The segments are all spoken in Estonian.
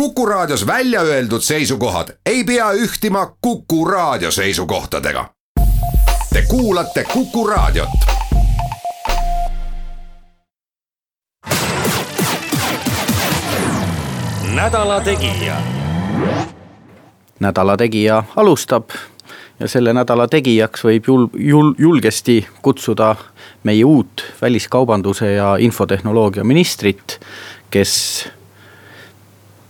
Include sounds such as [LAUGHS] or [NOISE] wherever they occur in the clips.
Kuku Raadios välja öeldud seisukohad ei pea ühtima Kuku Raadio seisukohtadega. Te kuulate Kuku Raadiot. nädala Tegija. nädala Tegija alustab ja selle nädala tegijaks võib jul-, jul-, julgesti kutsuda meie uut väliskaubanduse ja infotehnoloogia ministrit, kes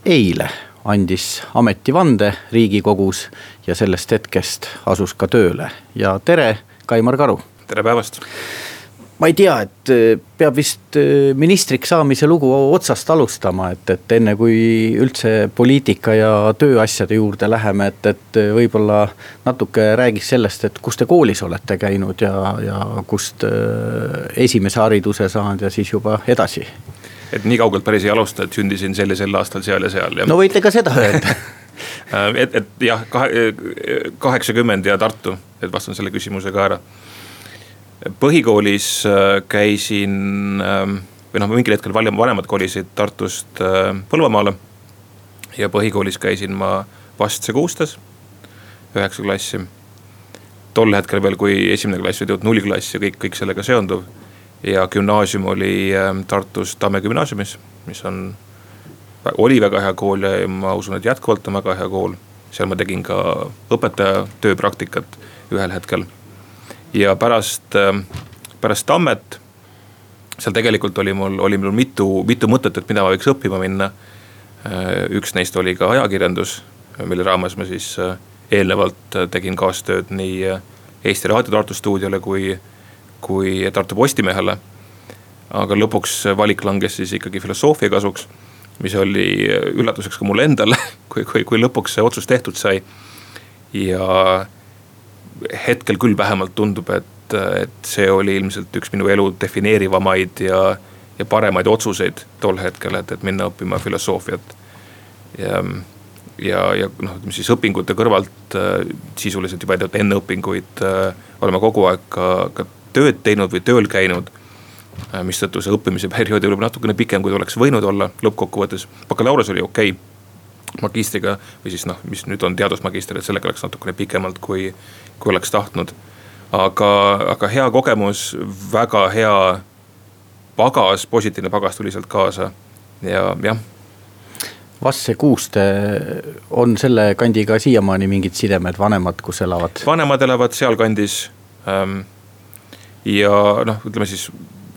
eile andis ametivande riigikogus ja sellest hetkest asus ka tööle ja tere, Kaimar Karu. tere päevast ma ei tea, et äh, peab vist äh, ministriks saamise lugu otsast alustama, et, et enne kui üldse poliitika ja tööasjade juurde läheme, et, et äh, võib-olla natuke räägiks sellest, et kus te koolis olete käinud ja, ja kust esimese hariduse saanud ja siis juba edasi. Et nii kaugelt päris ei alusta, et sündisin sel ja sel aastal seal ja seal ja. no võite ka seda öelda [LAUGHS] et, et jah, kahe, kaheksakümmend ja Tartu, et vastan selle küsimuse ka ära põhikoolis äh, käisin ähm, või noh, mingil hetkel vanemad kolisid Tartust äh, Põlvamaale. ja põhikoolis käisin ma Vastse kuustes, üheksa klassi. tol hetkel veel, kui esimene klass oli jõudnud nullklassi ja kõik, kõik sellega seonduv. Ja gümnaasium oli ähm, Tartus Tamme gümnaasiumis, mis on, oli väga hea kool ja ma usun, et jätkuvalt on väga hea kool. seal ma tegin ka õpetaja tööpraktikat ühel hetkel ja pärast, ähm, pärast Tammet. seal tegelikult oli mul, oli mul mitu, mitu mõtet, et mida ma võiks õppima minna. Äh, üks neist oli ka ajakirjandus, mille raames ma siis äh, eelnevalt äh, tegin kaastööd nii Eesti Raadio Tartu stuudiole kui, kui Tartu Postimehele. aga lõpuks valik langes siis ikkagi filosoofia kasuks, mis oli üllatuseks ka mulle endale, [LAUGHS] kui, kui, kui lõpuks see otsus tehtud sai. ja hetkel küll vähemalt tundub, et, et see oli ilmselt üks minu elu defineerivamaid ja, ja paremaid otsuseid tol hetkel, et, et minna õppima filosoofiat. ja, ja, ja noh, ütleme siis õpingute kõrvalt äh, sisuliselt juba enne õpinguid äh, olema kogu aeg ka, ka tööd teinud või tööl käinud äh,. mistõttu see õppimise periood oli natukene pikem, kui ta oleks võinud olla lõppkokkuvõttes, bakalaureus oli okei okay magistriga või siis noh, mis nüüd on teadusmagister, et sellega läks natukene pikemalt, kui, kui oleks tahtnud. aga, aga hea kogemus, väga hea pagas, positiivne pagas tuli sealt kaasa ja jah. Vasse Kuuste on selle kandiga siiamaani mingid sidemed, vanemad, kus elavad? vanemad elavad sealkandis ähm,. Ja noh, ütleme siis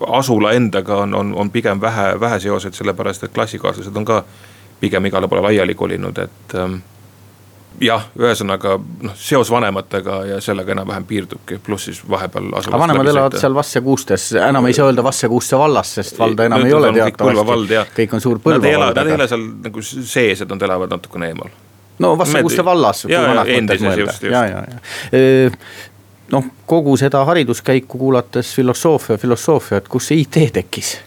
asula endaga on, on, on pigem vähe, vähe seoseid, sellepärast et klassikaaslased on ka pigem igale poole laiali kolinud, et ähm, jah, ühesõnaga noh, seos vanematega ja sellega enam-vähem piirdubki, pluss siis vahepeal. aga vanemad elavad seal Vasse kuustes, enam ei saa öelda Vasse kuusse vallas, sest valda enam ei, ei ole teatavasti. kõik on suur Põlva vald. Nad ei ela seal nagu sees, et nad elavad natukene eemal. no Vasse kuusse vallas. ja endises just, just. ja, ja, ja noh, kogu seda hariduskäiku kuulates filosoofia, filosoofia, et kust see IT tekkis?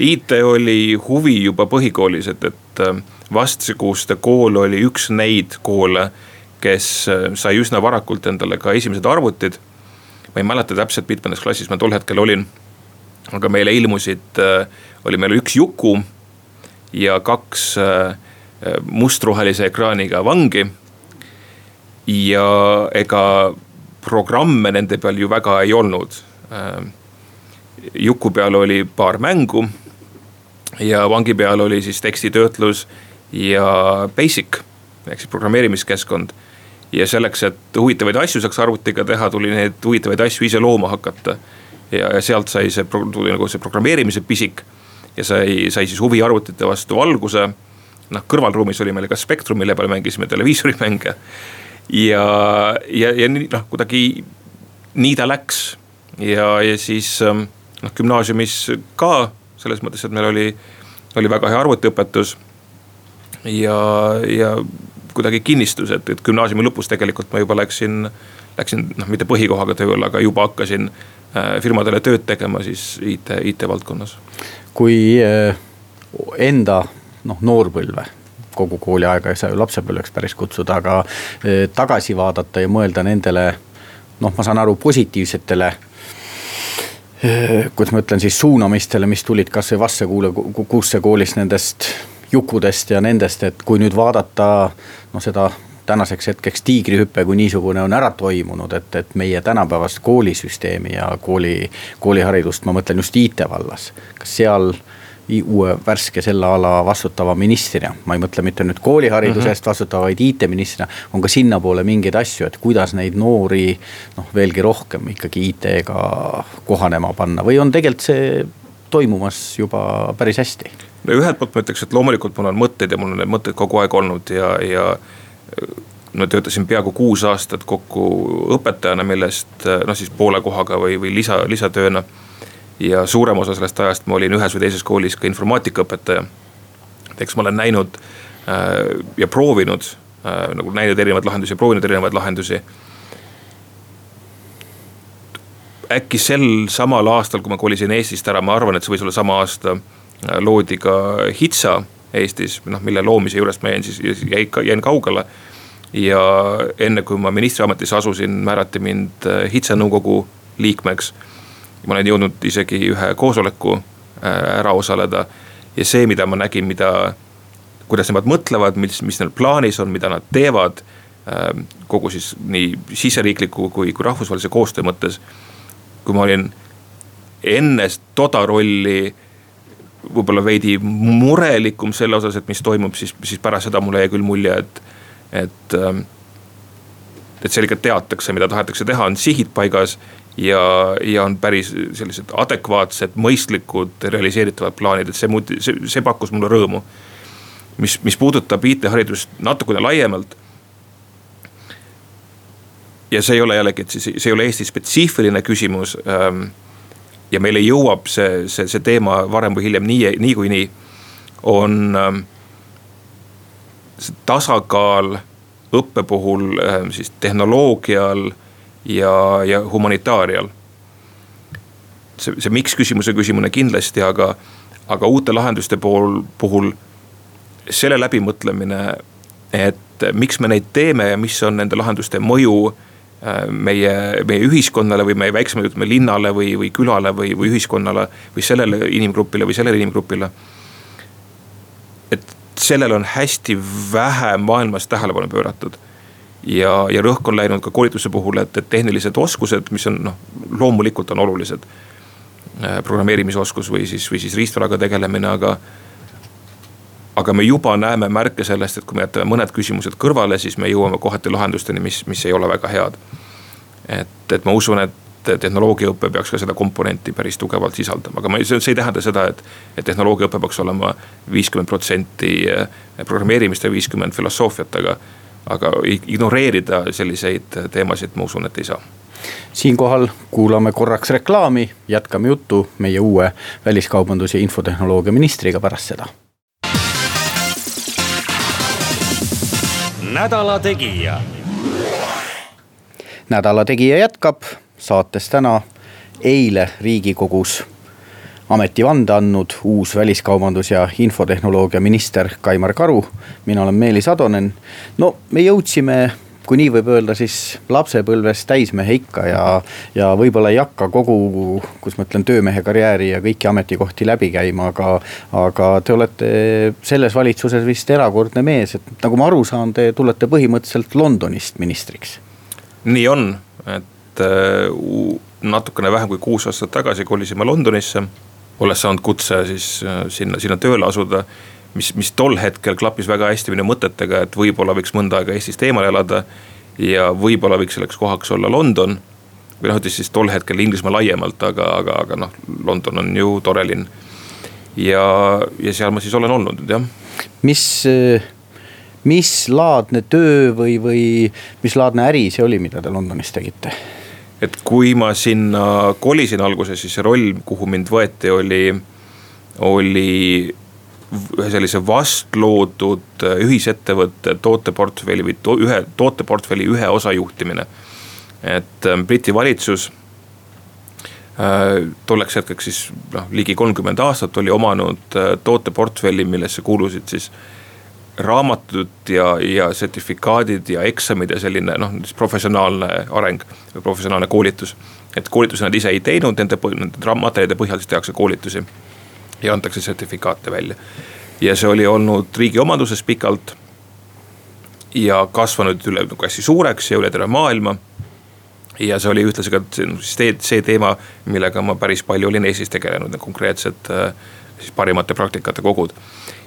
IT oli huvi juba põhikoolis, et, et äh, Vastsekuuste kool oli üks neid koole, kes äh, sai üsna varakult endale ka esimesed arvutid. ma ei mäleta täpselt, mitmendas klassis ma tol hetkel olin. aga meile ilmusid, äh, oli meil üks Juku ja kaks mustrohelise ekraaniga vangi. ja ega programme nende peal ju väga ei olnud. Juku peal oli paar mängu ja vangi peal oli siis tekstitöötlus ja basic ehk siis programmeerimiskeskkond. ja selleks, et huvitavaid asju saaks arvutiga teha, tuli neid huvitavaid asju ise looma hakata. ja, ja sealt sai see, tuli nagu see programmeerimise pisik ja sai, sai siis huvi arvutite vastu alguse. noh, kõrvalruumis oli meil ka Spectrum, mille peal mängisime televiisorimänge. Ja, ja, ja noh, kuidagi nii ta läks ja, ja siis noh, gümnaasiumis ka selles mõttes, et meil oli, oli väga hea arvutiõpetus. ja, ja kuidagi kinnistus, et, et gümnaasiumi lõpus tegelikult ma juba läksin, läksin noh, mitte põhikohaga tööle, aga juba hakkasin äh, firmadele tööd tegema siis IT, IT valdkonnas. kui äh, enda noh, noorpõlve kogu kooliaega ei saa ju lapsepõlveks päris kutsuda, aga äh, tagasi vaadata ja mõelda nendele noh, ma saan aru, positiivsetele kuidas ma ütlen siis suunamistele, mis tulid kasvõi Vasse kuule, kuusse koolist nendest Jukudest ja nendest, et kui nüüd vaadata noh, seda tänaseks hetkeks tiigrihüpe kui niisugune on ära toimunud, et, et meie tänapäevast koolisüsteemi ja kooli, kooliharidust, ma mõtlen just IT vallas. kas seal uue värske selle ala vastutava ministrina, ma ei mõtle mitte nüüd koolihariduse eest mm -hmm. vastutava, vaid IT-ministrina. on ka sinnapoole mingeid asju, et kuidas neid noori noh, veelgi rohkem ikkagi IT-ga kohanema panna või on tegelikult see toimumas juba päris hästi? no ühelt poolt ma ütleks, et loomulikult mul on mõtteid ja mul on need mõtted kogu aeg olnud ja, ja no töötasin peaaegu kuus aastat kokku õpetajana, millest noh, siis poole kohaga või, või lisa, lisatööna. Ja suurem osa sellest ajast ma olin ühes või teises koolis ka informaatikaõpetaja. eks ma olen näinud äh, ja proovinud äh, nagu näinud erinevaid lahendusi proovinud erinevaid lahendusi. äkki sel samal aastal, kui ma kolisin Eestist ära, ma arvan, et see võis olla sama aasta, äh, loodi ka HITSA Eestis, noh mille loomise juurest ma jäin siis, jäin kaugele ja enne kui ma ministriametisse asusin, määrati mind HITSA nõukogu liikmeks. Ma olen jõudnud isegi ühe koosoleku äh, ära osaleda ja see, mida ma nägin, mida, kuidas nemad mõtlevad, mis, mis neil plaanis on, mida nad teevad. Ähm, kogu siis nii siseriikliku kui, kui rahvusvahelise koostöö mõttes. kui ma olin enne toda rolli võib-olla veidi murelikum selle osas, et mis toimub, siis, siis pärast seda mulle jäi küll mulje, et et, ähm, et selgelt teatakse, mida tahetakse teha, on sihid paigas ja, ja on päris sellised adekvaatsed, mõistlikud, realiseeritavad plaanid, et see, see, see pakkus mulle rõõmu. mis, mis puudutab IT-haridust natukene laiemalt. ja see ei ole jällegi, et see, see ei ole Eesti spetsiifiline küsimus ähm,. ja meile jõuab see, see, see teema varem või hiljem nii, niikuinii nii, on ähm, see tasakaal õppe puhul äh, siis tehnoloogial ja, ja humanitaarial. see, see miks küsimuse küsimine kindlasti, aga, aga uute lahenduste pool, puhul selle läbimõtlemine, et miks me neid teeme ja mis on nende lahenduste mõju äh, meie, meie ühiskonnale või meie väiksemale, ütleme linnale või, või külale või, või ühiskonnale või sellele inimgrupile või sellele inimgrupile. et sellele on hästi vähe maailmas tähelepanu pööratud. Ja, ja rõhk on läinud ka koolituse puhul, et, et tehnilised oskused, mis on noh, loomulikult on olulised. Äh, programmeerimisoskus või siis, või siis riistvaraga tegelemine, aga. aga me juba näeme märke sellest, et kui me jätame mõned küsimused kõrvale, siis me jõuame kohati lahendusteni, mis, mis ei ole väga head. et, et ma usun, et tehnoloogiaõpe peaks ka seda komponenti päris tugevalt sisaldama, aga ma ei, see ei tähenda seda, et. et tehnoloogiaõpe peaks olema viiskümmend protsenti eh, programmeerimist ja viiskümmend filosoofiat, aga. Aga ignoreerida selliseid teemasid, ma usun, et ei saa siinkohal kuulame korraks reklaami, jätkame juttu meie uue väliskaubandus- ja infotehnoloogia ministriga pärast seda. nädala Tegija. nädala Tegija jätkab saates täna eile riigikogus ametivande andnud uus väliskaubandus- ja infotehnoloogia minister Kaimar Karu. mina olen Meelis Atonen. no me jõudsime, kui nii võib öelda, siis lapsepõlves täismehe ikka ja, ja võib-olla ei hakka kogu, kus ma ütlen, töömehe karjääri ja kõiki ametikohti läbi käima, aga. aga te olete selles valitsuses vist erakordne mees, et nagu ma aru saan, te tulete põhimõtteliselt Londonist ministriks. nii on, et et äh, natukene vähem kui kuus aastat tagasi kolisime Londonisse. Olles saanud kutse siis äh, sinna, sinna tööle asuda. mis, mis tol hetkel klappis väga hästi minu mõtetega, et võib-olla võiks mõnda aega Eestist eemal elada. ja võib-olla võiks selleks kohaks olla London. või noh, ütleme siis tol hetkel Inglismaa laiemalt, aga, aga, aga noh, London on ju tore linn. ja, ja seal ma siis olen olnud nüüd jah. mis mis laadne töö või, või mis laadne äri see oli, mida te Londonis tegite? Et kui ma sinna kolisin alguses, siis see roll, kuhu mind võeti, oli, oli ühe sellise vastloodud ühisettevõtte tooteportfelli või to, ühe tooteportfelli ühe osa juhtimine. et ähm, Briti valitsus äh, tolleks hetkeks siis noh, ligi kolmkümmend aastat oli omanud äh, tooteportfelli, millesse kuulusid siis raamatud ja, ja sertifikaadid ja eksamid ja selline noh, professionaalne areng või professionaalne koolitus. et koolitusi nad ise ei teinud, nende, nende materjalide põhjal siis tehakse koolitusi ja antakse sertifikaate välja. ja see oli olnud riigi omanduses pikalt. ja kasvanud üle nagu hästi suureks ja üle terve maailma. ja see oli ühtlasi ka see, see teema, millega ma päris palju olin Eestis tegelenud, need konkreetsed siis parimate praktikate kogud.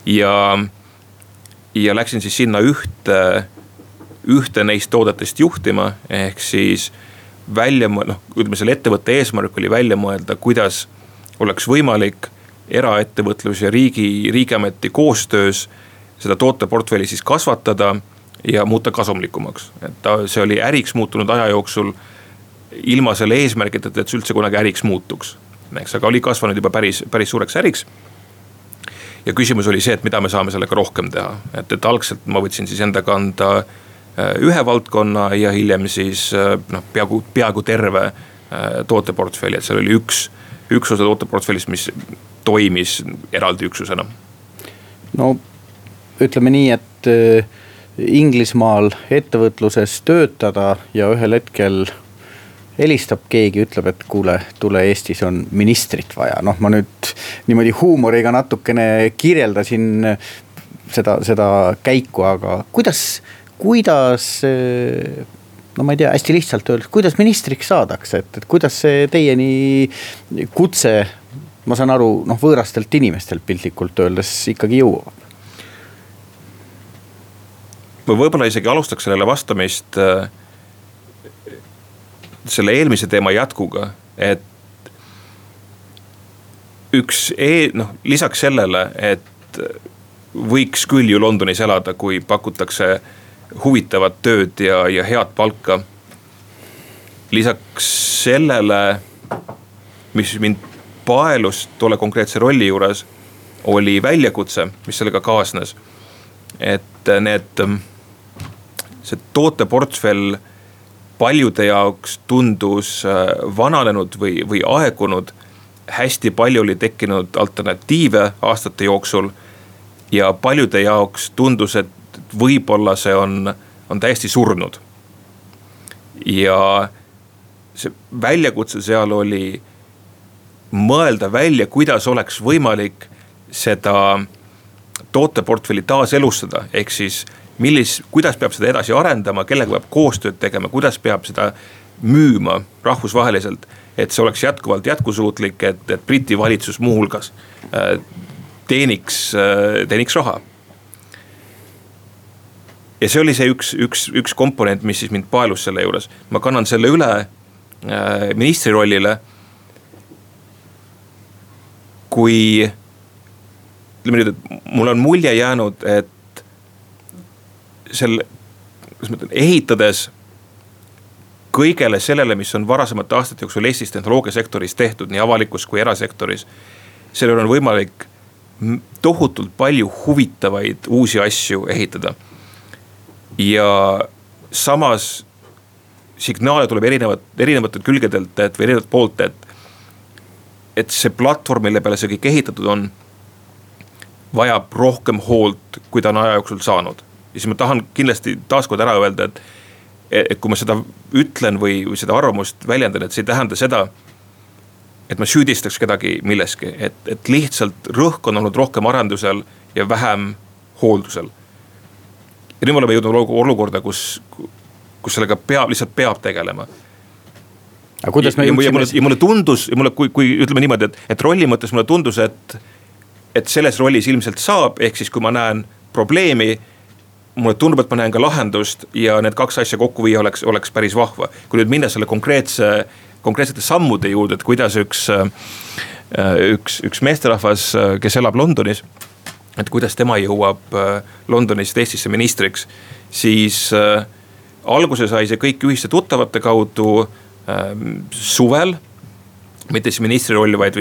ja, ja läksin siis sinna ühte, ühte neist toodetest juhtima, ehk siis välja, noh ütleme selle ettevõtte eesmärk oli välja mõelda, kuidas oleks võimalik eraettevõtlus ja riigi, riigiameti koostöös seda tooteportfelli siis kasvatada ja muuta kasumlikumaks. et ta, see oli äriks muutunud aja jooksul ilma selle eesmärgita, et see üldse kunagi äriks muutuks. eks, aga oli kasvanud juba päris, päris suureks äriks. Ja küsimus oli see, et mida me saame sellega rohkem teha, et, et algselt ma võtsin siis enda kanda äh, ühe valdkonna ja hiljem siis äh, noh, peaaegu, peaaegu terve äh, tooteportfelli, et seal oli üks, üks osa tooteportfellist, mis toimis eraldi üksusena? no ütleme nii, et Inglismaal ettevõtluses töötada ja ühel hetkel helistab keegi, ütleb, et kuule, tule Eestis on ministrit vaja, noh, ma nüüd niimoodi huumoriga natukene kirjeldasin seda, seda käiku, aga kuidas, kuidas no ma ei tea, hästi lihtsalt öeldes, kuidas ministriks saadakse, et, et kuidas see teieni kutse ma saan aru, noh võõrastelt inimestelt piltlikult öeldes ikkagi jõuab. ma võib-olla isegi alustaks sellele vastamist äh, selle eelmise teema jätkuga, et üks e-, noh lisaks sellele, et võiks küll ju Londonis elada, kui pakutakse huvitavat tööd ja, ja head palka. lisaks sellele, mis mind paelus tolle konkreetse rolli juures oli väljakutse, mis sellega kaasnes. et need, see tooteportfell paljude jaoks tundus äh, vananenud või, või aegunud. hästi palju oli tekkinud alternatiive aastate jooksul. ja paljude jaoks tundus, et võib-olla see on, on täiesti surnud. ja see väljakutse seal oli mõelda välja, kuidas oleks võimalik seda tooteportfelli taaselustada, ehk siis millis, kuidas peab seda edasi arendama, kellega peab koostööd tegema, kuidas peab seda müüma rahvusvaheliselt. et see oleks jätkuvalt jätkusuutlik, et, et Briti valitsus muuhulgas äh, teeniks, äh, teeniks raha. ja see oli see üks, üks, üks komponent, mis siis mind paelus selle juures, ma kannan selle üle äh, ministri rollile kui ütleme nüüd, et mul on mulje jäänud, et selle, kuidas ma ütlen, ehitades kõigele sellele, mis on varasemate aastate jooksul Eestis tehnoloogiasektoris tehtud, nii avalikus kui erasektoris. sellel on võimalik tohutult palju huvitavaid uusi asju ehitada. ja samas signaale tuleb erinevat, erinevatelt külgedelt, et või erinevatelt poolt, et et see platvorm, mille peale see kõik ehitatud on, vajab rohkem hoolt, kui ta on aja jooksul saanud. Ja siis ma tahan kindlasti taaskord ära öelda, et, et kui ma seda ütlen või, või seda arvamust väljendan, et see ei tähenda seda, et ma süüdistaks kedagi milleski, et, et lihtsalt rõhk on olnud rohkem arendusel ja vähem hooldusel. ja nüüd me oleme jõudnud olukorda, kus, kus sellega peab, lihtsalt peab tegelema aga kuidas me jõudsime. ja mulle, ja mulle tundus ja mulle, kui, kui ütleme niimoodi, et, et rolli mõttes mulle tundus, et, et selles rollis ilmselt saab, ehk siis kui ma näen probleemi mulle tundub, et ma näen ka lahendust ja need kaks asja kokku viia oleks, oleks päris vahva. kui nüüd minna selle konkreetse, konkreetsete sammude juurde, et kuidas üks, üks, üks meesterahvas, kes elab Londonis. et kuidas tema jõuab Londonist Eestisse ministriks, siis äh, alguse sai see kõik ühiste tuttavate kaudu suvel. mitte siis ministri rolli, vaid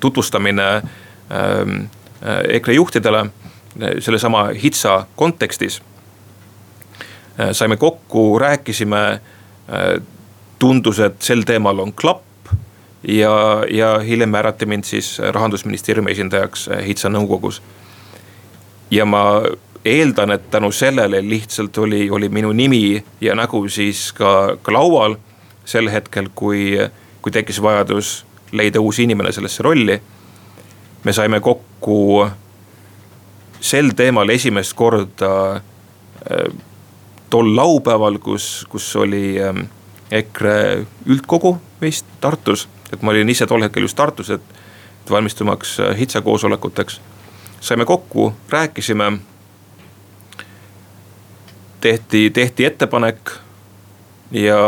tutvustamine äh, EKRE juhtidele äh, sellesama HITSA kontekstis. Äh, saime kokku, rääkisime, tundus, et sel teemal on klapp ja, ja hiljem määrati mind siis rahandusministeeriumi esindajaks HITSA nõukogus. ja ma eeldan, et tänu sellele lihtsalt oli, oli minu nimi ja nägu siis ka, ka laual sel hetkel, kui, kui tekkis vajadus leida uus inimene sellesse rolli. me saime kokku sel teemal esimest korda tol laupäeval, kus, kus oli EKRE üldkogu vist Tartus. et ma olin ise tol hetkel just Tartus, et, et valmistumaks HITSA koosolekuteks. saime kokku, rääkisime tehti, tehti ettepanek ja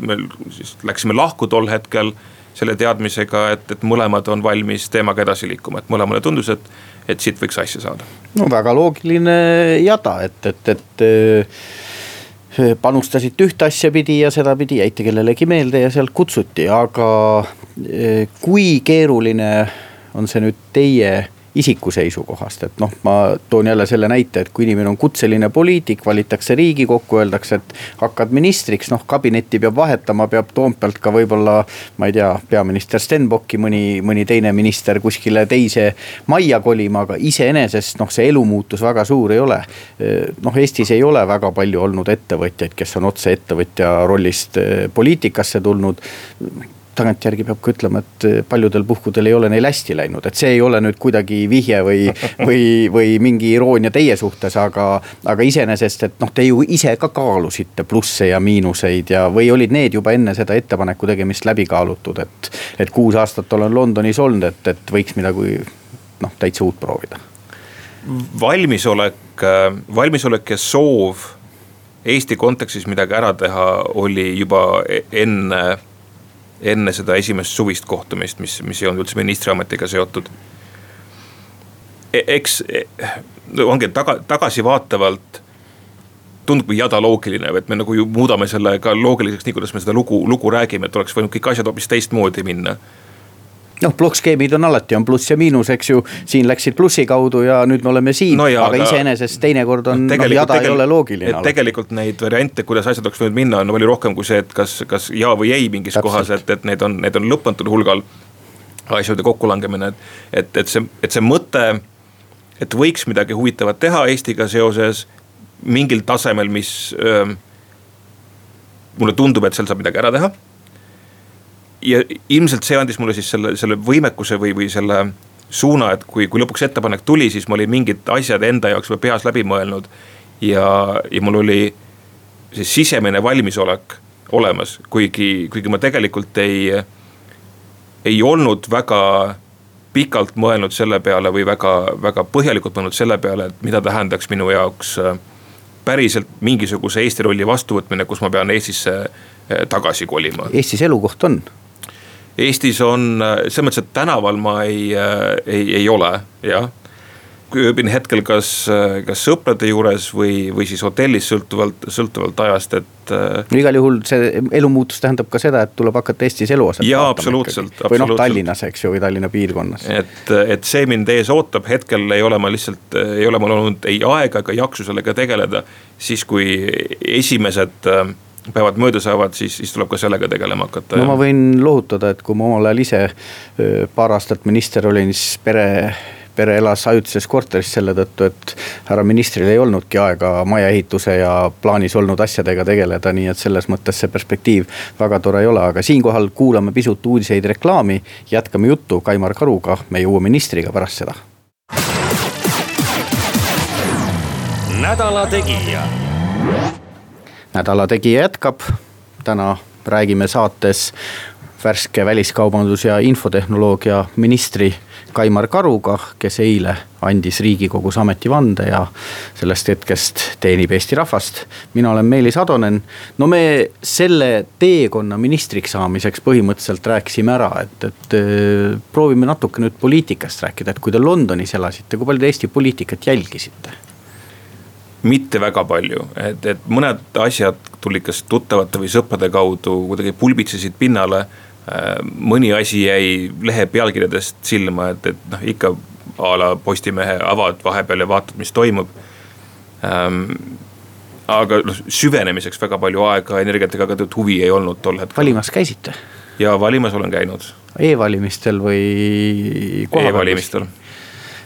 me siis läksime lahku tol hetkel selle teadmisega, et, et mõlemad on valmis teemaga edasi liikuma, et mõlemale tundus, et, et siit võiks asja saada. no väga loogiline jada, et, et, et äh, panustasite ühte asja pidi ja sedapidi jäite kellelegi meelde ja sealt kutsuti, aga äh, kui keeruline on see nüüd teie isiku seisukohast, et noh, ma toon jälle selle näite, et kui inimene on kutseline poliitik, valitakse riigikokku, öeldakse, et hakkad ministriks, noh kabinetti peab vahetama, peab Toompealt ka võib-olla. ma ei tea, peaminister Stenbocki, mõni, mõni teine minister kuskile teise majja kolima, aga iseenesest noh, see elumuutus väga suur ei ole. noh, Eestis ei ole väga palju olnud ettevõtjaid, kes on otse ettevõtja rollist poliitikasse tulnud tagantjärgi peab ka ütlema, et eh, paljudel puhkudel ei ole neil hästi läinud, et see ei ole nüüd kuidagi vihje või, [LAUGHS] või, või mingi iroonia teie suhtes, aga. aga iseenesest, et noh, te ju ise ka kaalusite plusse ja miinuseid ja, või olid need juba enne seda ettepaneku tegemist läbi kaalutud, et. et kuus aastat olen Londonis olnud, et, et võiks midagi noh, täitsa uut proovida. valmisolek, valmisolek ja soov Eesti kontekstis midagi ära teha oli juba e-, enne enne seda esimest suvist kohtumist, mis, mis ei olnud üldse ministriametiga seotud e. eks e, ongi taga, tagasivaatavalt tundub jada loogiline, et me nagu ju muudame selle ka loogiliseks, nii kuidas me seda lugu, lugu räägime, et oleks võinud kõik asjad hoopis teistmoodi minna noh, plokkskeemid on alati, on pluss ja miinus, eks ju, siin läksid plussi kaudu ja nüüd me oleme siin no, aga, aga iseenesest teinekord on, noh jada ei ole loogiline. et tegelikult neid variante, kuidas asjad oleks võinud minna, on palju rohkem kui see, et kas, kas ja või ei mingis Täpselt. kohas, et, et need on, need on lõpmatul hulgal asjade kokkulangemine, et, et, et see, et see mõte, et võiks midagi huvitavat teha Eestiga seoses mingil tasemel, mis öö, mulle tundub, et seal saab midagi ära teha ja ilmselt see andis mulle siis selle, selle võimekuse või, või selle suuna, et kui, kui lõpuks ettepanek tuli, siis ma olin mingid asjad enda jaoks juba peas läbi mõelnud. ja, ja mul oli see sisemine valmisolek olemas, kuigi, kuigi ma tegelikult ei, ei olnud väga pikalt mõelnud selle peale või väga, väga põhjalikult mõelnud selle peale, et mida tähendaks minu jaoks äh, päriselt mingisuguse Eesti rolli vastuvõtmine, kus ma pean Eestisse äh, tagasi kolima. Eestis elukoht on Eestis on, selles mõttes, et tänaval ma ei, ei, ei ole, jah ööbin hetkel kas, kas sõprade juures või, või siis hotellis sõltuvalt, sõltuvalt ajast, et. no igal juhul see elumuutus tähendab ka seda, et tuleb hakata Eestis eluaset. jaa, absoluutselt, absoluutselt. või noh, Tallinnas, eks ju, või Tallinna piirkonnas. et, et see mind ees ootab, hetkel ei ole ma lihtsalt, ei ole mul olnud ei aega ega jaksu sellega tegeleda. siis kui esimesed päevad mööda saavad, siis, siis tuleb ka sellega tegelema hakata. no ja. ma võin lohutada, et kui ma omal ajal ise paar aastat minister olin, siis pere pere elas ajutises korteris selle tõttu, et härra ministril ei olnudki aega majaehituse ja plaanis olnud asjadega tegeleda, nii et selles mõttes see perspektiiv väga tore ei ole, aga siinkohal kuulame pisut uudiseid, reklaami. jätkame juttu Kaimar Karuga, meie uue ministriga pärast seda. nädala Tegija nädala Tegija jätkab, täna räägime saates värske väliskaubandus- ja infotehnoloogia ministri Kaimar Karuga, kes eile andis riigikogus ametivande ja sellest hetkest teenib Eesti rahvast. mina olen Meelis Atonen, no me selle teekonna ministriks saamiseks põhimõtteliselt rääkisime ära, et, et äh, proovime natuke nüüd poliitikast rääkida, et kui te Londonis elasite, kui palju te Eesti poliitikat jälgisite? Mitte väga palju, et, et mõned asjad tulid kas tuttavate või sõprade kaudu kuidagi pulbitsesid pinnale. Äh, mõni asi jäi lehe pealkirjadest silma, et, et noh, ikka a la Postimehe avad vahepeal ja vaatad, mis toimub ähm, aga noh, süvenemiseks väga palju aega, energiat ega ka huvi ei olnud tol hetkel. valimas käisite? ja valimas olen käinud e. E-valimistel või? E-valimistel.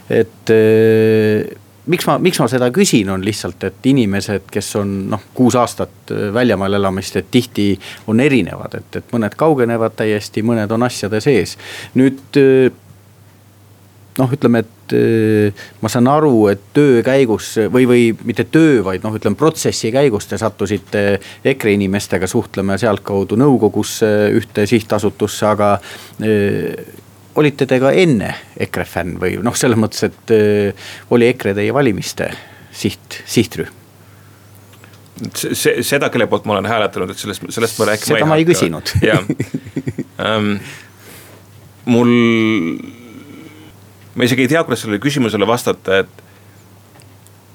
et äh, miks ma, miks ma seda küsin, on lihtsalt, et inimesed, kes on noh, kuus aastat äh, väljamaal elamist, et tihti on erinevad, et, et mõned kaugenevad täiesti, mõned on asjade sees. nüüd äh, noh, ütleme, et äh, ma saan aru, et töö käigus või, või mitte töö, vaid noh, ütleme protsessi käigus te sattusite EKRE inimestega suhtlema ja sealtkaudu nõukogusse ühte sihtasutusse, aga olite te ka enne EKRE fänn või noh, selles mõttes, et äh, oli EKRE teie valimiste siht, sihtrühm? see, seda, kelle poolt ma olen hääletanud, et sellest, sellest ma rääkima seda ma ei, ei küsinud. [LAUGHS] jah um,, mul ma isegi ei tea, kuidas sellele küsimusele vastata, et,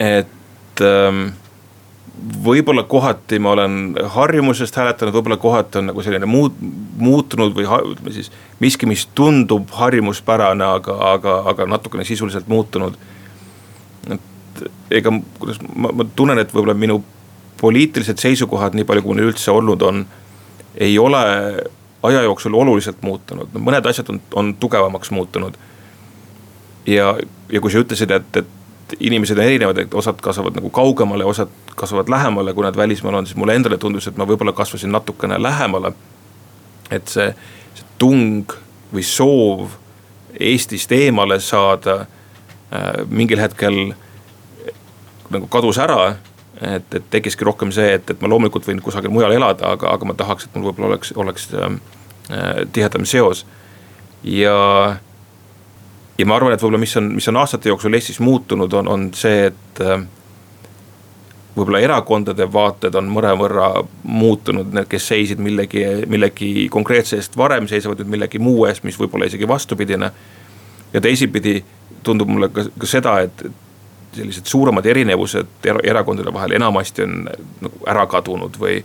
et ähm, võib-olla kohati ma olen harjumusest hääletanud, võib-olla kohati on nagu selline muud, muutunud või ütleme siis miski, mis tundub harjumuspärane, aga, aga, aga natukene sisuliselt muutunud. et ega kuidas ma, ma tunnen, et võib-olla minu poliitilised seisukohad, nii palju kui neil üldse olnud on, ei ole aja jooksul oluliselt muutunud, mõned asjad on, on tugevamaks muutunud ja, ja kui sa ütlesid, et, et inimesed on erinevad, et osad kasvavad nagu kaugemale, osad kasvavad lähemale, kui nad välismaal on, siis mulle endale tundus, et ma võib-olla kasvasin natukene lähemale. Et see, see tung või soov Eestist eemale saada äh, mingil hetkel nagu kadus ära. et, et tekkiski rohkem see, et, et ma loomulikult võin kusagil mujal elada, aga, aga ma tahaks, et mul võib-olla oleks, oleks äh, tihedam seos ja ja ma arvan, et võib-olla, mis on, mis on aastate jooksul Eestis muutunud, on, on see, et äh, võib-olla erakondade vaated on mõnevõrra muutunud, need, kes seisid millegi, millegi konkreetse eest varem, seisavad nüüd millegi muu eest, mis võib-olla isegi vastupidine. ja teisipidi tundub mulle ka, ka seda, et sellised suuremad erinevused erakondade vahel enamasti on nagu ära kadunud või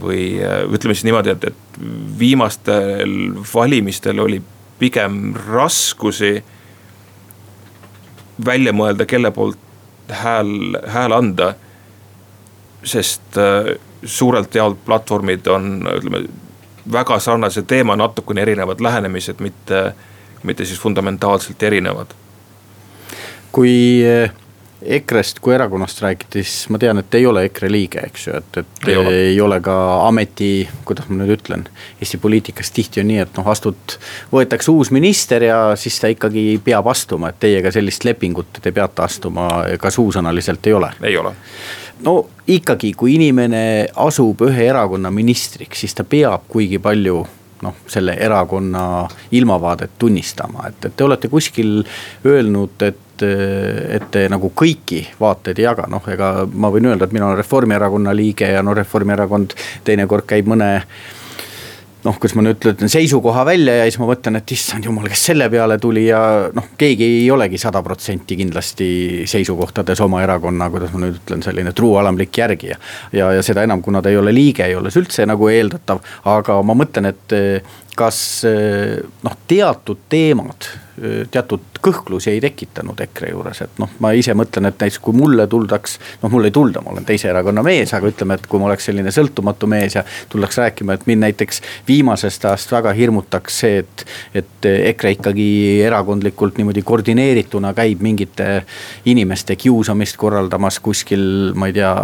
või äh, ütleme siis niimoodi, et, et viimastel valimistel oli pigem raskusi välja mõelda, kelle poolt hääl, hääl anda. Sest äh, suurelt jaolt platvormid on, ütleme väga sarnase teema, natukene erinevad lähenemised, mitte, mitte siis fundamentaalselt erinevad. kui äh, EKRE-st kui erakonnast räägiti, siis ma tean, et ei ole EKRE liige, eks ju, et, et ei ole. ei ole ka ameti, kuidas ma nüüd ütlen. Eesti poliitikas tihti on nii, et noh, astud, võetakse uus minister ja siis ta ikkagi peab astuma, et teiega sellist lepingut te peate astuma, ka suusõnaliselt ei ole? ei ole no ikkagi, kui inimene asub ühe erakonna ministriks, siis ta peab kuigi palju noh, selle erakonna ilmavaadet tunnistama, et, et te olete kuskil öelnud, et et te nagu kõiki vaateid ei jaga, noh, ega ma võin öelda, et mina olen Reformierakonna liige ja no Reformierakond teinekord käib mõne noh, kuidas ma nüüd ütlen, seisukoha välja ja siis ma mõtlen, et issand jumal, kes selle peale tuli ja noh, keegi ei olegi sada protsenti kindlasti seisukohtades oma erakonna, kuidas ma nüüd ütlen, selline truualamlik järgija. ja, ja seda enam, kuna ta ei ole liige, ei ole see üldse nagu eeldatav, aga ma mõtlen, et kas noh, teatud teemad teatud kõhklusi ei tekitanud EKRE juures, et noh, ma ise mõtlen, et näiteks kui mulle tuldaks. noh, mulle ei tulda, ma olen teise erakonna mees, aga ütleme, et kui ma oleks selline sõltumatu mees ja tullaks rääkima, et mind näiteks viimasest ajast väga hirmutaks see, et. et EKRE ikkagi erakondlikult niimoodi koordineerituna käib mingite inimeste kiusamist korraldamas kuskil, ma ei tea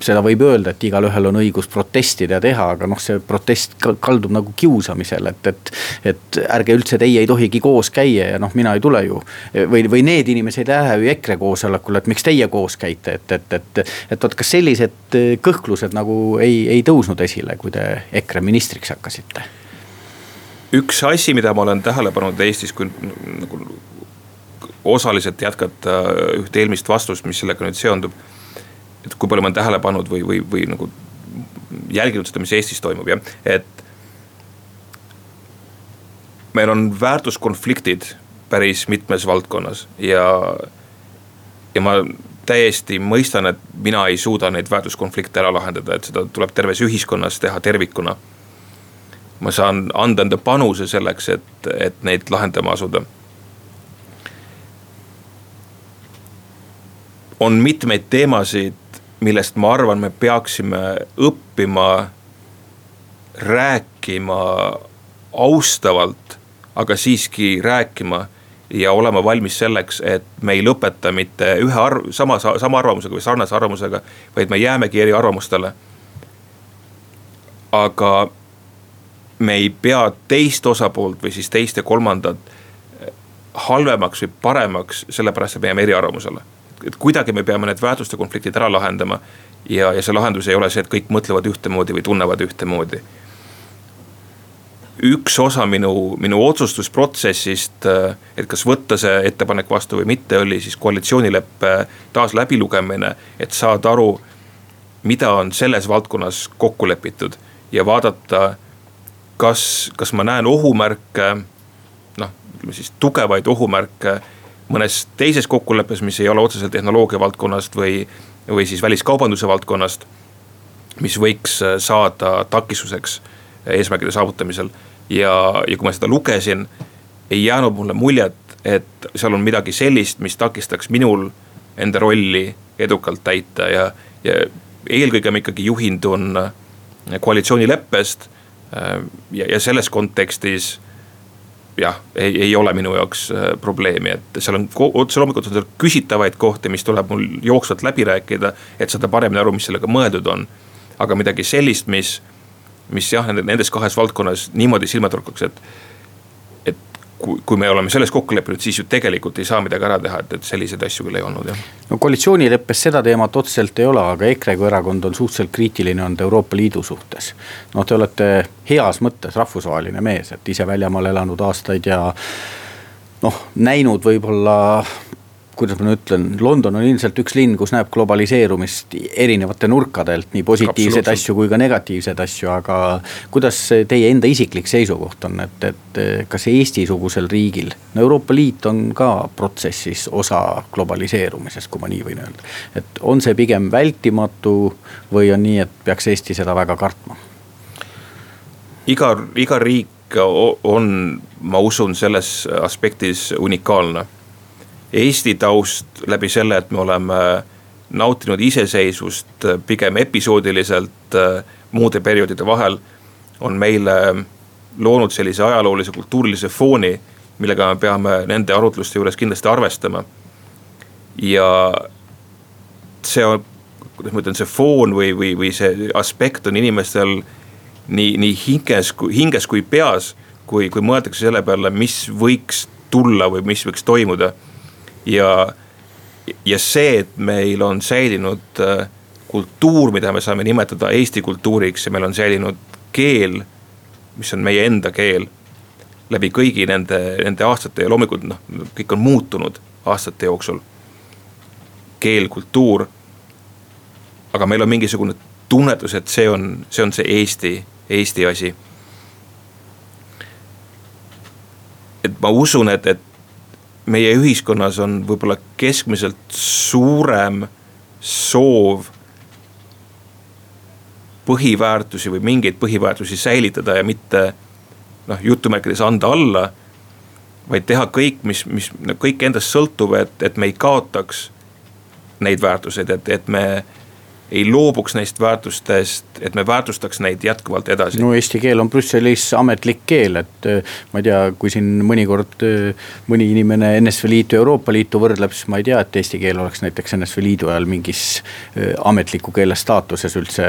seda võib öelda, et igalühel on õigus protestida ja teha, aga noh, see protest kaldub nagu kiusamisele, et, et. et ärge üldse, teie ei tohigi koos käia ja noh, mina ei tule ju. või, või need inimesed ei lähe ju EKRE koosolekule, et miks teie koos käite, et, et, et. et vot, kas sellised kõhklused nagu ei, ei tõusnud esile, kui te EKRE ministriks hakkasite? üks asi, mida ma olen tähele pannud Eestis, kui nagu osaliselt jätkata ühte eelmist vastust, mis sellega nüüd seondub et kui palju ma olen tähele pannud või, või, või nagu jälginud seda, mis Eestis toimub, jah, et. meil on väärtuskonfliktid päris mitmes valdkonnas ja, ja ma täiesti mõistan, et mina ei suuda neid väärtuskonflikte ära lahendada, et seda tuleb terves ühiskonnas teha tervikuna. ma saan anda enda panuse selleks, et, et neid lahendama asuda on mitmeid teemasid, millest ma arvan, me peaksime õppima rääkima austavalt, aga siiski rääkima ja olema valmis selleks, et me ei lõpeta mitte ühe arv-, sama, sama arvamusega või sarnase arvamusega, vaid me jäämegi eriarvamustele. aga me ei pea teist osapoolt või siis teist ja kolmandat halvemaks või paremaks, sellepärast et me jääme eriarvamusele. Et kuidagi me peame need väärtuste konfliktid ära lahendama ja, ja see lahendus ei ole see, et kõik mõtlevad ühtemoodi või tunnevad ühtemoodi. üks osa minu, minu otsustusprotsessist, et kas võtta see ettepanek vastu või mitte, oli siis koalitsioonileppe taas läbilugemine, et saada aru, mida on selles valdkonnas kokku lepitud ja vaadata, kas, kas ma näen ohumärke ütleme siis tugevaid ohumärke mõnes teises kokkuleppes, mis ei ole otseselt tehnoloogia valdkonnast või, või siis väliskaubanduse valdkonnast. mis võiks äh, saada takistuseks eesmärgide saavutamisel ja, ja kui ma seda lugesin, ei jäänud mulle muljet, et seal on midagi sellist, mis takistaks minul enda rolli edukalt täita ja, ja eelkõige ma ikkagi juhindun äh, koalitsioonileppest. Äh, ja, ja selles kontekstis jah, ei, ei ole minu jaoks äh, probleemi, et seal on otse loomulikult on seal küsitavaid kohti, mis tuleb mul jooksvalt läbi rääkida, et saada paremini aru, mis sellega mõeldud on. aga midagi sellist, mis, mis jah, nendes kahes valdkonnas niimoodi silma torkaks, et kui, kui me oleme selles kokku leppinud, siis ju tegelikult ei saa midagi ära teha, et, et selliseid asju küll ei olnud jah. no koalitsioonileppes seda teemat otseselt ei ole, aga EKRE kui erakond on suhteliselt kriitiline olnud Euroopa Liidu suhtes. noh, te olete heas mõttes rahvusvaheline mees, et ise väljamaal elanud aastaid ja noh, näinud võib-olla kuidas ma nüüd ütlen, London on ilmselt üks linn, kus näeb globaliseerumist erinevate nurkadelt, nii positiivseid asju kui ka negatiivseid asju, aga. kuidas teie enda isiklik seisukoht on, et, et kas Eesti-sugusel riigil, no Euroopa Liit on ka protsessis osa globaliseerumisest, kui ma nii võin öelda. et on see pigem vältimatu või on nii, et peaks Eesti seda väga kartma? iga, iga riik on, ma usun, selles aspektis unikaalne Eesti taust läbi selle, et me oleme nautinud iseseisvust pigem episoodiliselt äh, muude perioodide vahel. on meile loonud sellise ajaloolise kultuurilise fooni, millega me peame nende arutluste juures kindlasti arvestama. ja see on, kuidas ma ütlen, see foon või, või, või see aspekt on inimestel nii, nii hinges, hinges kui peas. kui, kui mõeldakse selle peale, mis võiks tulla või mis võiks toimuda ja, ja see, et meil on säilinud äh, kultuur, mida me saame nimetada Eesti kultuuriks ja meil on säilinud keel, mis on meie enda keel. läbi kõigi nende, nende aastate ja loomulikult noh, kõik on muutunud aastate jooksul. keel, kultuur. aga meil on mingisugune tunnetus, et see on, see on see Eesti, Eesti asi. et ma usun, et, et meie ühiskonnas on võib-olla keskmiselt suurem soov põhiväärtusi või mingeid põhiväärtusi säilitada ja mitte noh, jutumärkides anda alla. vaid teha kõik, mis, mis kõik endast sõltuv, et, et me ei kaotaks neid väärtuseid, et, et me ei loobuks neist väärtustest, et me väärtustaks neid jätkuvalt edasi. no eesti keel on Brüsselis ametlik keel, et äh, ma ei tea, kui siin mõnikord äh, mõni inimene NSV Liitu ja Euroopa Liitu võrdleb, siis ma ei tea, et eesti keel oleks näiteks NSV Liidu ajal mingis äh, ametliku keele staatuses üldse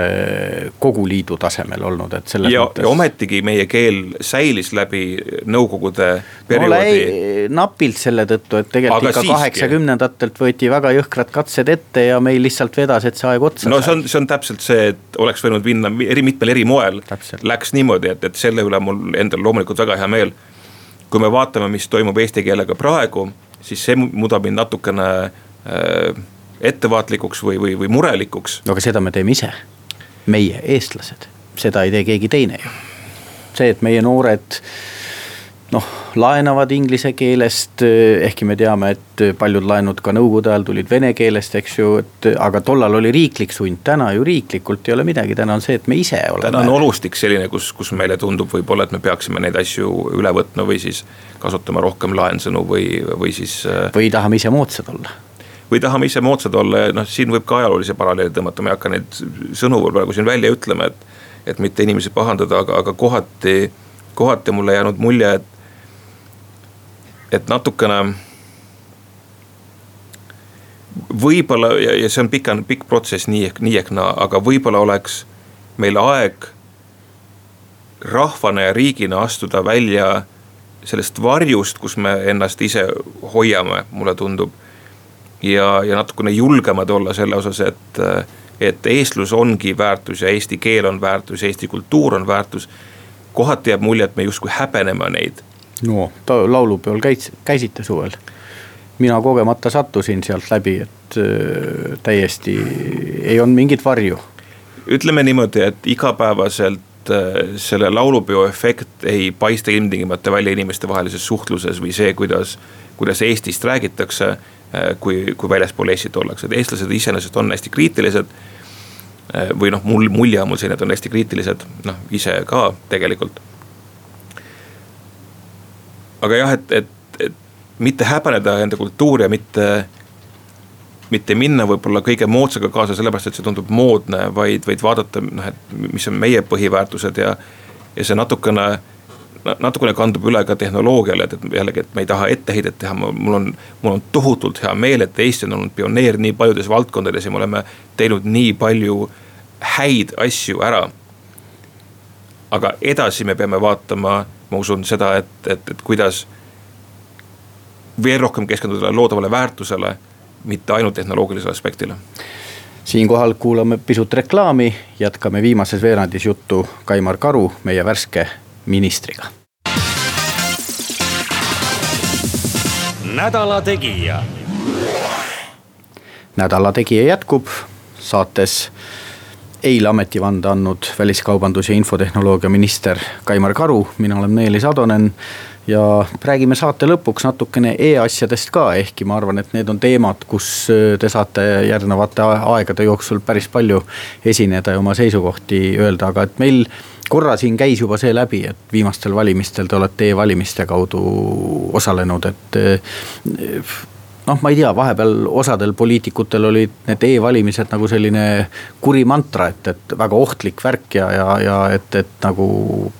kogu liidu tasemel olnud, et selles ja, mõttes. ja ometigi meie keel säilis läbi nõukogude perioodi no,. napilt selle tõttu, et tegelikult Aga ikka kaheksakümnendatelt võeti väga jõhkrad katsed ette ja meil lihtsalt vedas, et see aeg otsa no see on, see on täpselt see, et oleks võinud minna eri, mitmel eri moel. Läks niimoodi, et, et selle üle mul endal loomulikult väga hea meel. kui me vaatame, mis toimub eesti keelega praegu, siis see muudab mind natukene äh, ettevaatlikuks või, või, või murelikuks. no aga seda me teeme ise, meie, eestlased, seda ei tee keegi teine ju. see, et meie noored noh, laenavad inglise keelest, ehkki me teame, et paljud laenud ka nõukogude ajal tulid vene keelest, eks ju, et aga tollal oli riiklik sund, täna ju riiklikult ei ole midagi, täna on see, et me ise oleme. täna on olustik selline, kus, kus meile tundub võib-olla, et me peaksime neid asju üle võtma või siis kasutama rohkem laensõnu või, või siis. Äh, või tahame ise moodsad olla või tahame ise moodsad olla ja noh, siin võib ka ajaloolisi paralleele tõmmata, ma ei hakka neid sõnu praegu siin välja ütlema, et. et mitte inimesi pahandada, aga, aga kohati, kohati mulle jäänud mulje, et et natukene võib-olla ja, ja see on pika, pikk protsess nii ehk, nii ehk naa, aga võib-olla oleks meil aeg rahvana ja riigina astuda välja sellest varjust, kus me ennast ise hoiame, mulle tundub. ja, ja natukene julgemad olla selle osas, et, et eestlus ongi väärtus ja eesti keel on väärtus, eesti kultuur on väärtus. kohati jääb mulje, et me justkui häbeneme neid. No laulupeol käis, käisite suvel mina kogemata sattusin sealt läbi, et äh, täiesti ei olnud mingit varju. ütleme niimoodi, et igapäevaselt äh, selle laulupeo efekt ei paista ilmtingimata välja inimestevahelises suhtluses või see, kuidas, kuidas Eestist räägitakse, äh, kui, kui väljaspool Eestit ollakse, et eestlased iseenesest on hästi kriitilised. või noh, mul, mulje on mul selline, et on hästi kriitilised, noh ise ka tegelikult. Aga jah, et, et mitte häbeneda enda kultuuri ja mitte, mitte minna võib-olla kõige moodsaga kaasa sellepärast, et see tundub moodne, vaid, vaid vaadata noh, et mis on meie põhiväärtused ja. ja see natukene, natukene kandub üle ka tehnoloogiale, et, et jällegi, et me ei taha etteheidet teha, mul on, mul on tohutult hea meel, et Eesti on olnud pioneer nii paljudes valdkondades ja me oleme teinud nii palju häid asju ära. aga edasi me peame vaatama, ma usun seda, et, et, et kuidas veel rohkem keskenduda loodavale väärtusele, mitte ainult tehnoloogilisele aspektile siinkohal kuulame pisut reklaami, jätkame viimases veerandis juttu Kaimar Karu, meie värske ministriga. nädala Tegija. nädala Tegija jätkub saates eile ametivande andnud väliskaubandus- ja infotehnoloogia minister Kaimar Karu, mina olen Meelis Atonen ja räägime saate lõpuks natukene e-asjadest ka, ehkki ma arvan, et need on teemad, kus te saate järgnevate aegade jooksul päris palju esineda ja oma seisukohti öelda, aga et meil korra siin käis juba see läbi, et viimastel valimistel te olete e-valimiste kaudu osalenud, et noh, ma ei tea, vahepeal osadel poliitikutel olid need e-valimised nagu selline kuri mantra, et, et väga ohtlik värk ja, ja, ja et, et nagu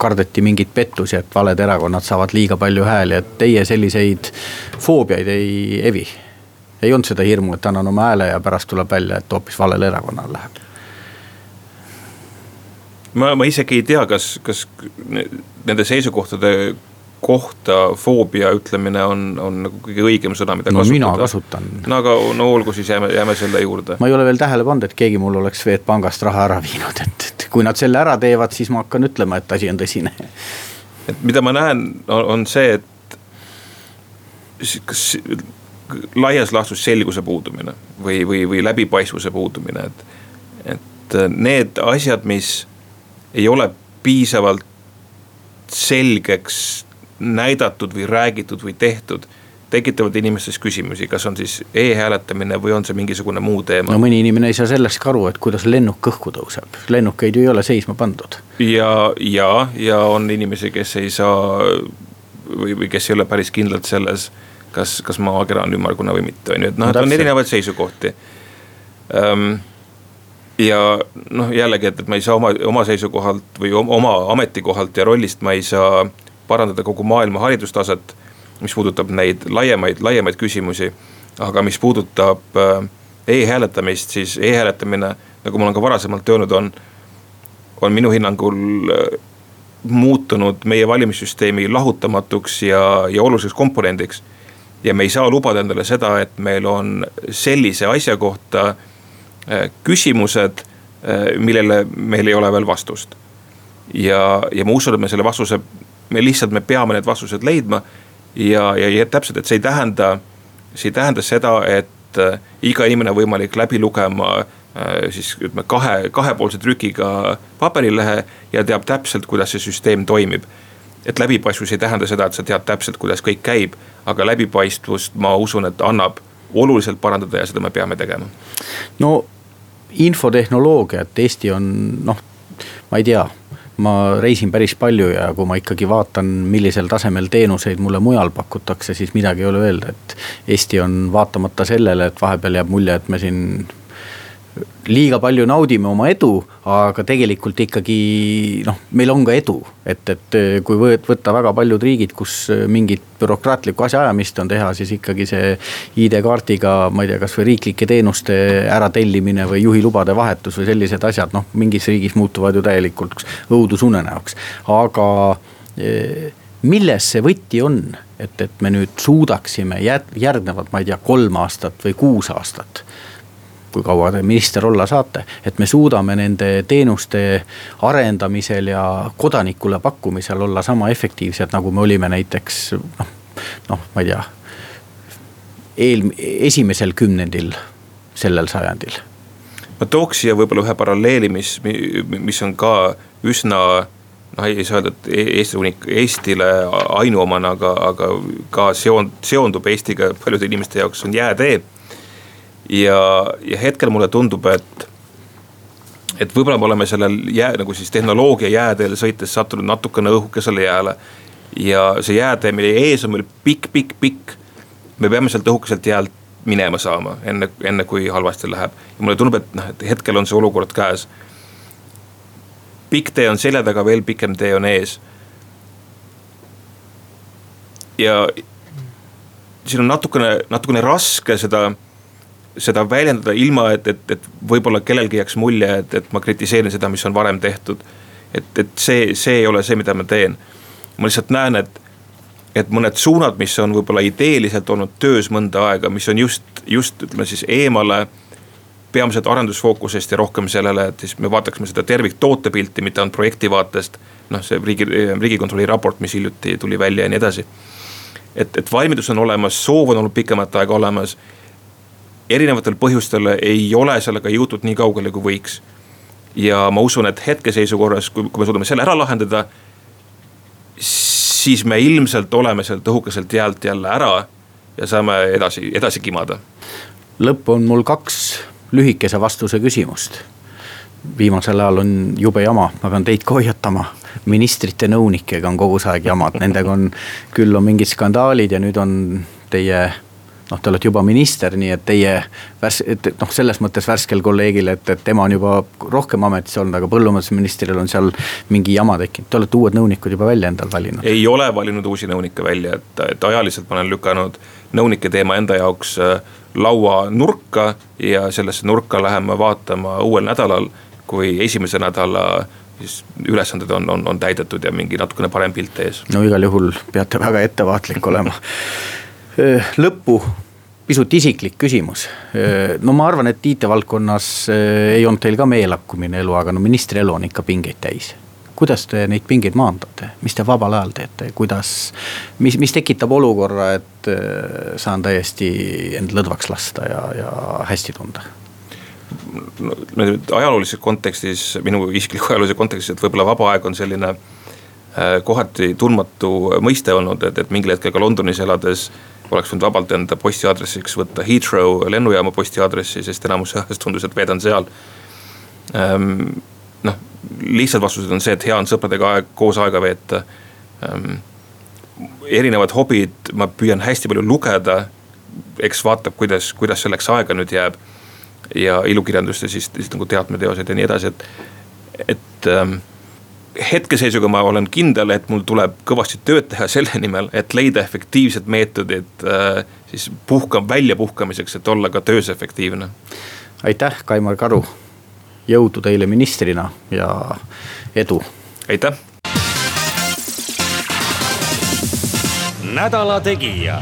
kardeti mingeid pettusi, et valed erakonnad saavad liiga palju hääli, et teie selliseid foobiaid ei evi. ei olnud seda hirmu, et annan oma hääle ja pärast tuleb välja, et hoopis valele erakonnale läheb ma, ma isegi ei tea, kas, kas nende seisukohtade kohta foobia ütlemine on, on nagu kõige õigem sõna, mida no, kasutada. mina kasutan. no aga no olgu, siis jääme, jääme selle juurde. ma ei ole veel tähele pannud, et keegi mul oleks Swedbankist raha ära viinud, et, et kui nad selle ära teevad, siis ma hakkan ütlema, et asi on tõsine. et mida ma näen, on see, et kas laias laastus selguse puudumine või, või, või läbipaistvuse puudumine, et, et need asjad, mis ei ole piisavalt selgeks näidatud või räägitud või tehtud tekitavad inimestes küsimusi, kas on siis e-hääletamine või on see mingisugune muu teema. no mõni inimene ei saa sellest ka aru, et kuidas lennuk õhku tõuseb, lennukeid ju ei ole seisma pandud. ja, ja, ja on inimesi, kes ei saa või, või kes ei ole päris kindlad selles, kas, kas maakera on ümmargune või mitte, on ju, et noh, et on erinevaid seisukohti um, ja noh, jällegi, et, et ma ei saa oma, oma seisukohalt või oma ametikohalt ja rollist ma ei saa parandada kogu maailma haridustaset. mis puudutab neid laiemaid, laiemaid küsimusi, aga mis puudutab äh, e-hääletamist, siis e-hääletamine, nagu ma olen ka varasemalt öelnud, on, on minu hinnangul äh, muutunud meie valimissüsteemi lahutamatuks ja, ja oluliseks komponendiks. ja me ei saa lubada endale seda, et meil on sellise asja kohta äh, küsimused, millele meil ei ole veel vastust. ja, ja ma usun, et me selle vastuse me lihtsalt, me peame need vastused leidma. ja, ja, ja täpselt, et see ei tähenda, see ei tähenda seda, et äh, iga inimene on võimalik läbi lugema äh, siis ütleme kahe, kahepoolse trükiga paberilehe ja teab täpselt, kuidas see süsteem toimib. et läbipaistvus ei tähenda seda, et sa tead täpselt, kuidas kõik käib, aga läbipaistvust ma usun, et annab oluliselt parandada ja seda me peame tegema. no infotehnoloogia, et Eesti on noh, ma ei tea ma reisin päris palju ja kui ma ikkagi vaatan, millisel tasemel teenuseid mulle mujal pakutakse, siis midagi ei ole öelda, et. Eesti on vaatamata sellele, et vahepeal jääb mulje, et me siin liiga palju naudime oma edu, aga tegelikult ikkagi noh, meil on ka edu. et, et kui võtta väga paljud riigid, kus mingit bürokraatlikku asjaajamist on teha, siis ikkagi see ID-kaardiga, ma ei tea, kasvõi riiklike teenuste äratellimine või juhilubade vahetus või sellised asjad, noh mingis riigis muutuvad ju täielikult õudusunenäoks, aga milles see võti on, et, et me nüüd suudaksime järgnevad, ma ei tea, kolm aastat või kuus aastat kui kaua te minister olla saate, et me suudame nende teenuste arendamisel ja kodanikule pakkumisel olla sama efektiivsed, nagu me olime näiteks noh, noh, ma ei tea. eel, esimesel kümnendil sellel sajandil. ma tooks siia võib-olla ühe paralleeli, mis, mis on ka üsna noh, ei saa öelda, et e-, Eesti unik-, Eestile ainuomane, aga, aga ka seond-, seondub Eestiga paljude inimeste jaoks on jäätee. Ja, ja hetkel mulle tundub, et, et võib-olla me oleme sellel jää, nagu siis tehnoloogia jääteel sõites sattunud natukene õhukesele jääle. ja see jäätee, mille ees on meil pikk, pikk, pikk, me peame sealt õhukeselt jäält minema saama, enne, enne kui halvasti läheb. ja mulle tundub, et noh, et hetkel on see olukord käes pikk tee on selja taga, veel pikem tee on ees. ja siin on natukene, natukene raske seda, seda väljendada ilma, et, et, et võib-olla kellelgi jääks mulje, et, et ma kritiseerin seda, mis on varem tehtud. et, et see, see ei ole see, mida ma teen. ma lihtsalt näen, et, et mõned suunad, mis on võib-olla ideeliselt olnud töös mõnda aega, mis on just, just ütleme siis eemale peamiselt arendusfookusest ja rohkem sellele, et siis me vaataksime seda terviktootepilti, mitte ainult projekti vaatest. noh, see riigi, riigikontrolli raport, mis hiljuti tuli välja ja nii edasi. et, et valmidus on olemas, soov on olnud pikemat aega olemas. Erinevatel põhjustel ei ole sellega jõutud nii kaugele, kui võiks. ja ma usun, et hetkeseisukorras, kui, kui me suudame selle ära lahendada. siis me ilmselt oleme sealt õhukeselt jäält jälle ära ja saame edasi, edasi kimada lõppu on mul kaks lühikese vastuse küsimust. viimasel ajal on jube jama, ma pean teid ka hoiatama. ministrite nõunikega on kogu see aeg jamad, nendega on, küll on mingid skandaalid ja nüüd on teie noh, te olete juba minister, nii et teie värs-, et noh, selles mõttes värskel kolleegil, et, et tema on juba rohkem ametis olnud, aga põllumajandusministril on seal mingi jama tekkinud. Te olete uued nõunikud juba välja endal valinud? ei ole valinud uusi nõunikke välja, et, et ajaliselt ma olen lükanud nõunike teema enda jaoks äh, lauanurka ja sellesse nurka läheme vaatama uuel nädalal, kui esimese nädala siis ülesanded on, on, on täidetud ja mingi natukene parem pilt ees. no igal juhul peate väga ettevaatlik olema. lõppu pisut isiklik küsimus. no ma arvan, et IT-valdkonnas ei olnud teil ka meelakkumine elu, aga no ministri elu on ikka pingeid täis kuidas te neid pingeid maandate, mis te vabal ajal teete, kuidas, mis, mis tekitab olukorra, et saan täiesti end lõdvaks lasta ja, ja hästi tunda? no nüüd ajaloolises kontekstis, minu isikliku ajaloolise kontekstis, et võib-olla vaba aeg on selline kohati tundmatu mõiste olnud, et, et mingil hetkel ka Londonis elades oleks võinud vabalt enda postiaadressiks võtta Heathrow lennujaama postiaadressi, sest enamus ajast tundus, et veedan seal ähm, noh, lihtsad vastused on see, et hea on sõpradega aeg, koos aega veeta ähm,. erinevad hobid, ma püüan hästi palju lugeda. eks vaatab, kuidas, kuidas selleks aega nüüd jääb. ja ilukirjandust ja siis, siis nagu teatmeteosed ja nii edasi, et, et ähm, hetkeseisuga ma olen kindel, et mul tuleb kõvasti tööd teha selle nimel, et leida efektiivsed meetodid äh, siis puhka, väljapuhkamiseks, et olla ka töös efektiivne. aitäh, Kaimar Karu jõudu teile ministrina ja edu. aitäh. nädala Tegija